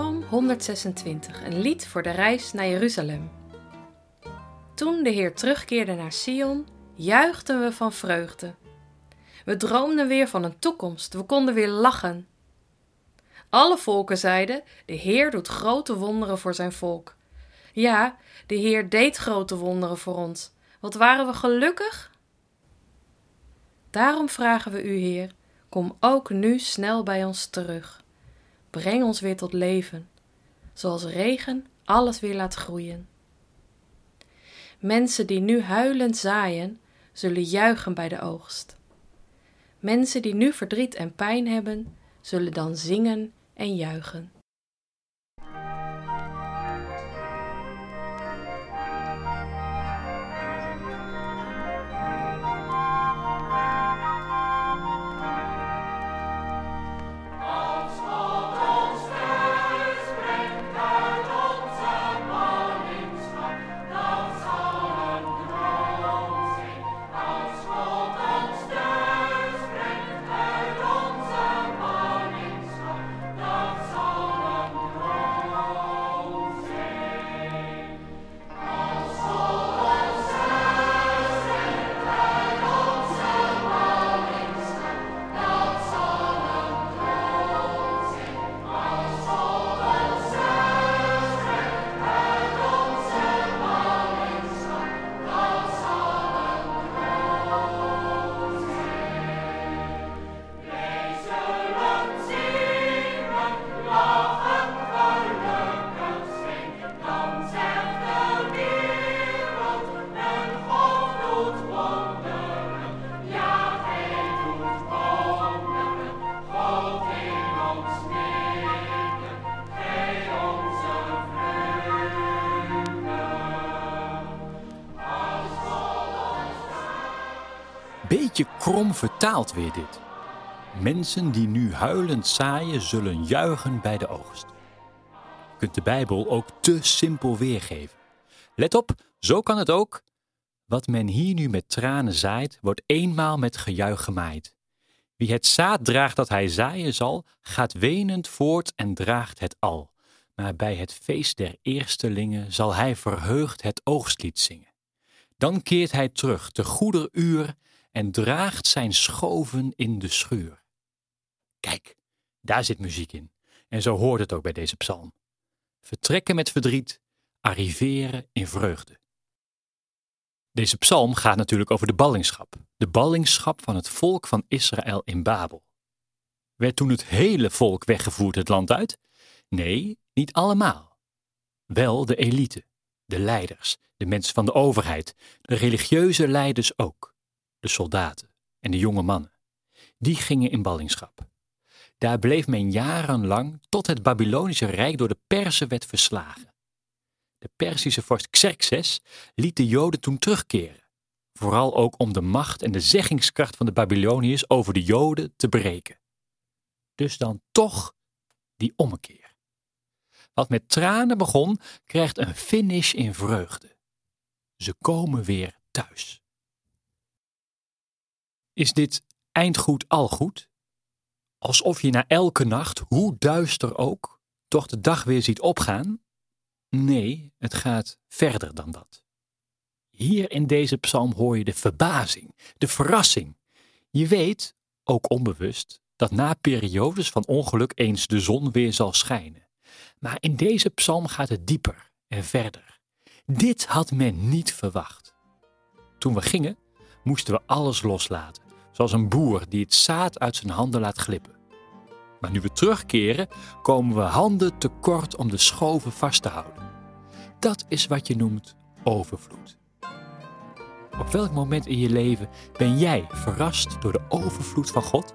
126, een lied voor de reis naar Jeruzalem. Toen de Heer terugkeerde naar Sion, juichten we van vreugde. We droomden weer van een toekomst, we konden weer lachen. Alle volken zeiden: De Heer doet grote wonderen voor zijn volk. Ja, de Heer deed grote wonderen voor ons. Wat waren we gelukkig? Daarom vragen we u, Heer, kom ook nu snel bij ons terug. Breng ons weer tot leven, zoals regen alles weer laat groeien. Mensen die nu huilend zaaien, zullen juichen bij de oogst. Mensen die nu verdriet en pijn hebben, zullen dan zingen en juichen. Beetje krom vertaald weer dit. Mensen die nu huilend zaaien, zullen juichen bij de oogst. Kunt de Bijbel ook te simpel weergeven. Let op, zo kan het ook. Wat men hier nu met tranen zaait, wordt eenmaal met gejuich gemaaid. Wie het zaad draagt dat hij zaaien zal, gaat wenend voort en draagt het al. Maar bij het feest der eerstelingen zal hij verheugd het oogstlied zingen. Dan keert hij terug te goeder uur en draagt zijn schoven in de schuur. Kijk, daar zit muziek in. En zo hoort het ook bij deze psalm. Vertrekken met verdriet, arriveren in vreugde. Deze psalm gaat natuurlijk over de ballingschap, de ballingschap van het volk van Israël in Babel. Werd toen het hele volk weggevoerd het land uit? Nee, niet allemaal. Wel de elite, de leiders, de mensen van de overheid, de religieuze leiders ook, de soldaten en de jonge mannen. Die gingen in ballingschap. Daar bleef men jarenlang tot het Babylonische Rijk door de Perzen werd verslagen. De Perzische vorst Xerxes liet de Joden toen terugkeren, vooral ook om de macht en de zeggingskracht van de Babyloniërs over de Joden te breken. Dus dan toch die ommekeer. Wat met tranen begon, krijgt een finish in vreugde. Ze komen weer thuis. Is dit eindgoed al goed? Alsof je na elke nacht, hoe duister ook, toch de dag weer ziet opgaan? Nee, het gaat verder dan dat. Hier in deze psalm hoor je de verbazing, de verrassing. Je weet, ook onbewust, dat na periodes van ongeluk eens de zon weer zal schijnen. Maar in deze psalm gaat het dieper en verder. Dit had men niet verwacht. Toen we gingen, moesten we alles loslaten, zoals een boer die het zaad uit zijn handen laat glippen. Maar nu we terugkeren, komen we handen tekort om de schoven vast te houden. Dat is wat je noemt overvloed. Op welk moment in je leven ben jij verrast door de overvloed van God?